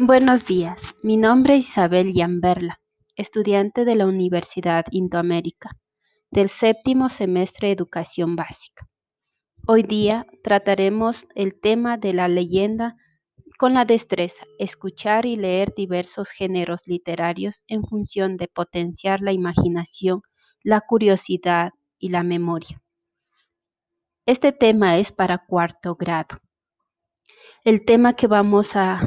Buenos días, mi nombre es Isabel Yamberla, estudiante de la Universidad Indoamérica, del séptimo semestre de Educación Básica. Hoy día trataremos el tema de la leyenda con la destreza, escuchar y leer diversos géneros literarios en función de potenciar la imaginación, la curiosidad y la memoria. Este tema es para cuarto grado. El tema que vamos a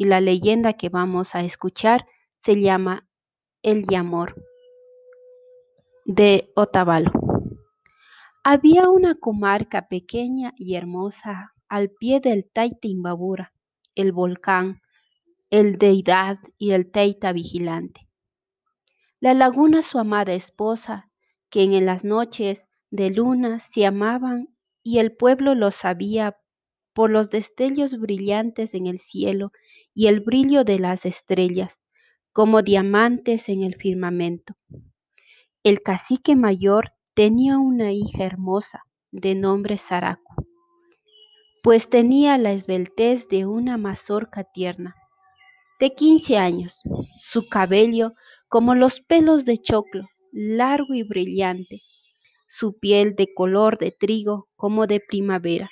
y la leyenda que vamos a escuchar se llama El Yamor de Otavalo. Había una comarca pequeña y hermosa al pie del Taita Imbabura, el volcán, el Deidad y el Taita vigilante. La laguna su amada esposa, que en las noches de luna se amaban y el pueblo lo sabía por los destellos brillantes en el cielo y el brillo de las estrellas, como diamantes en el firmamento. El cacique mayor tenía una hija hermosa, de nombre Saracu, pues tenía la esbeltez de una mazorca tierna, de quince años, su cabello como los pelos de choclo, largo y brillante, su piel de color de trigo como de primavera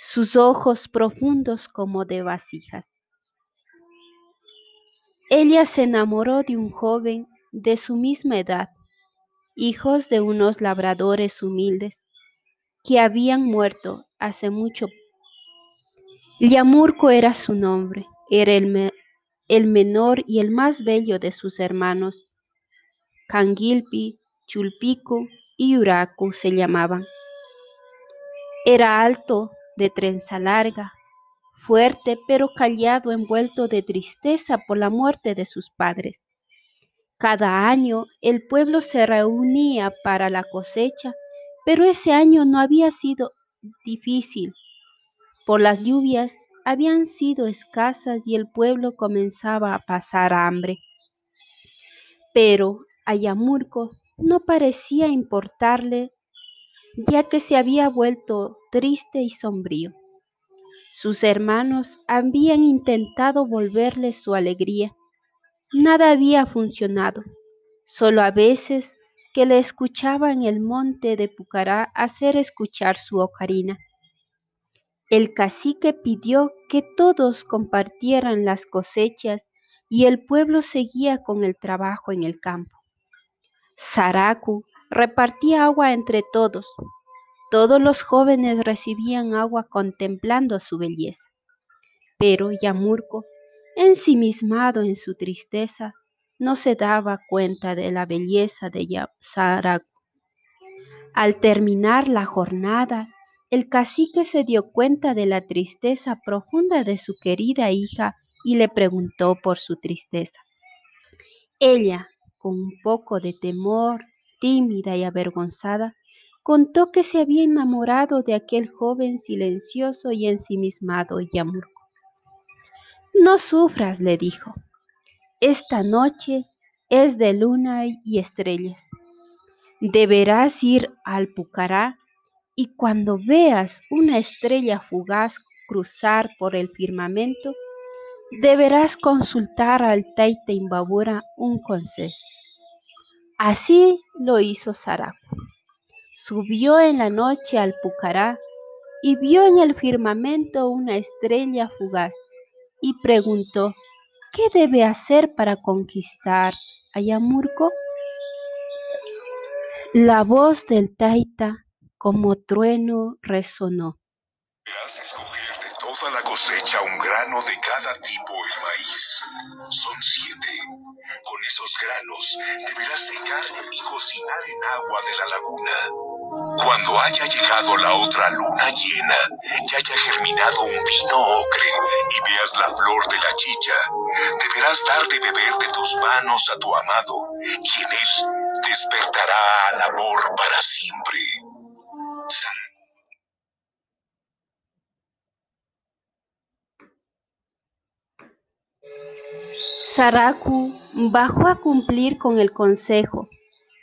sus ojos profundos como de vasijas. Ella se enamoró de un joven de su misma edad, hijos de unos labradores humildes que habían muerto hace mucho. Yamurco era su nombre, era el, el menor y el más bello de sus hermanos. Canguilpi, Chulpico y Uracu se llamaban. Era alto, de trenza larga, fuerte pero callado, envuelto de tristeza por la muerte de sus padres. Cada año el pueblo se reunía para la cosecha, pero ese año no había sido difícil. Por las lluvias habían sido escasas y el pueblo comenzaba a pasar hambre. Pero a Yamurco no parecía importarle ya que se había vuelto triste y sombrío. Sus hermanos habían intentado volverle su alegría. Nada había funcionado, solo a veces que le escuchaba en el monte de Pucará hacer escuchar su ocarina. El cacique pidió que todos compartieran las cosechas y el pueblo seguía con el trabajo en el campo. Saracu repartía agua entre todos. Todos los jóvenes recibían agua contemplando su belleza. Pero Yamurco, ensimismado en su tristeza, no se daba cuenta de la belleza de Saracu. Al terminar la jornada, el cacique se dio cuenta de la tristeza profunda de su querida hija y le preguntó por su tristeza. Ella, con un poco de temor tímida y avergonzada, contó que se había enamorado de aquel joven silencioso y ensimismado Yamurco. No sufras, le dijo. Esta noche es de luna y estrellas. Deberás ir al Pucará y cuando veas una estrella fugaz cruzar por el firmamento, deberás consultar al Taita Imbabura un consejo. Así lo hizo Saracu. Subió en la noche al Pucará y vio en el firmamento una estrella fugaz y preguntó, ¿qué debe hacer para conquistar a Yamurco? La voz del Taita como trueno resonó toda la cosecha un grano de cada tipo el maíz. Son siete. Esos granos deberás secar y cocinar en agua de la laguna. Cuando haya llegado la otra luna llena y haya germinado un vino ocre y veas la flor de la chicha, deberás dar de beber de tus manos a tu amado, y en él despertará al amor para siempre. Saracu bajó a cumplir con el consejo,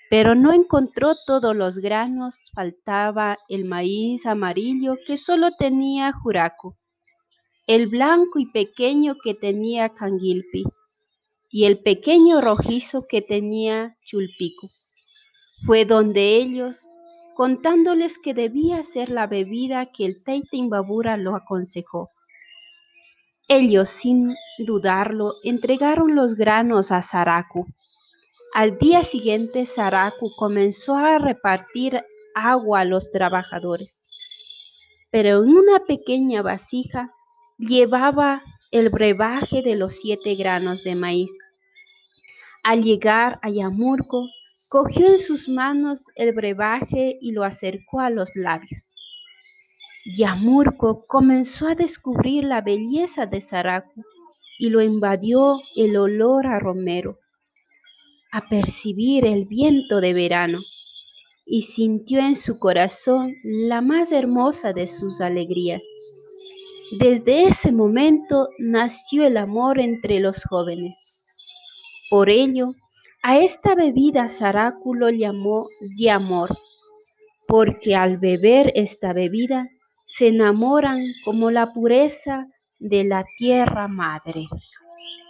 pero no encontró todos los granos, faltaba el maíz amarillo que solo tenía Juraco. el blanco y pequeño que tenía Canguilpi y el pequeño rojizo que tenía Chulpico. Fue donde ellos, contándoles que debía ser la bebida que el Imbabura lo aconsejó. Ellos, sin dudarlo, entregaron los granos a Saraku. Al día siguiente, Saraku comenzó a repartir agua a los trabajadores, pero en una pequeña vasija llevaba el brebaje de los siete granos de maíz. Al llegar a Yamurco, cogió en sus manos el brebaje y lo acercó a los labios. Yamurco comenzó a descubrir la belleza de Saracu y lo invadió el olor a romero, a percibir el viento de verano y sintió en su corazón la más hermosa de sus alegrías. Desde ese momento nació el amor entre los jóvenes. Por ello, a esta bebida Saráculo llamó de amor, porque al beber esta bebida se enamoran como la pureza de la tierra madre.